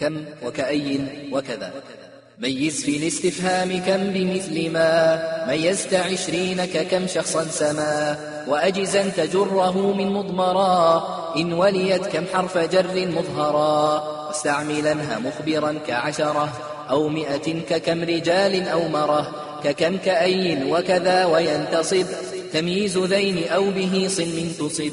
كم وكأي وكذا. ميز في الاستفهام كم بمثل ما ميزت عشرين ككم شخصا سما. وأجزا تجره من مضمرا إن وليت كم حرف جر مظهرا. واستعملنها مخبرا كعشرة أو مئة ككم رجال أو مرة. ككم كأي وكذا وينتصب تمييز ذين أو به صن تصب.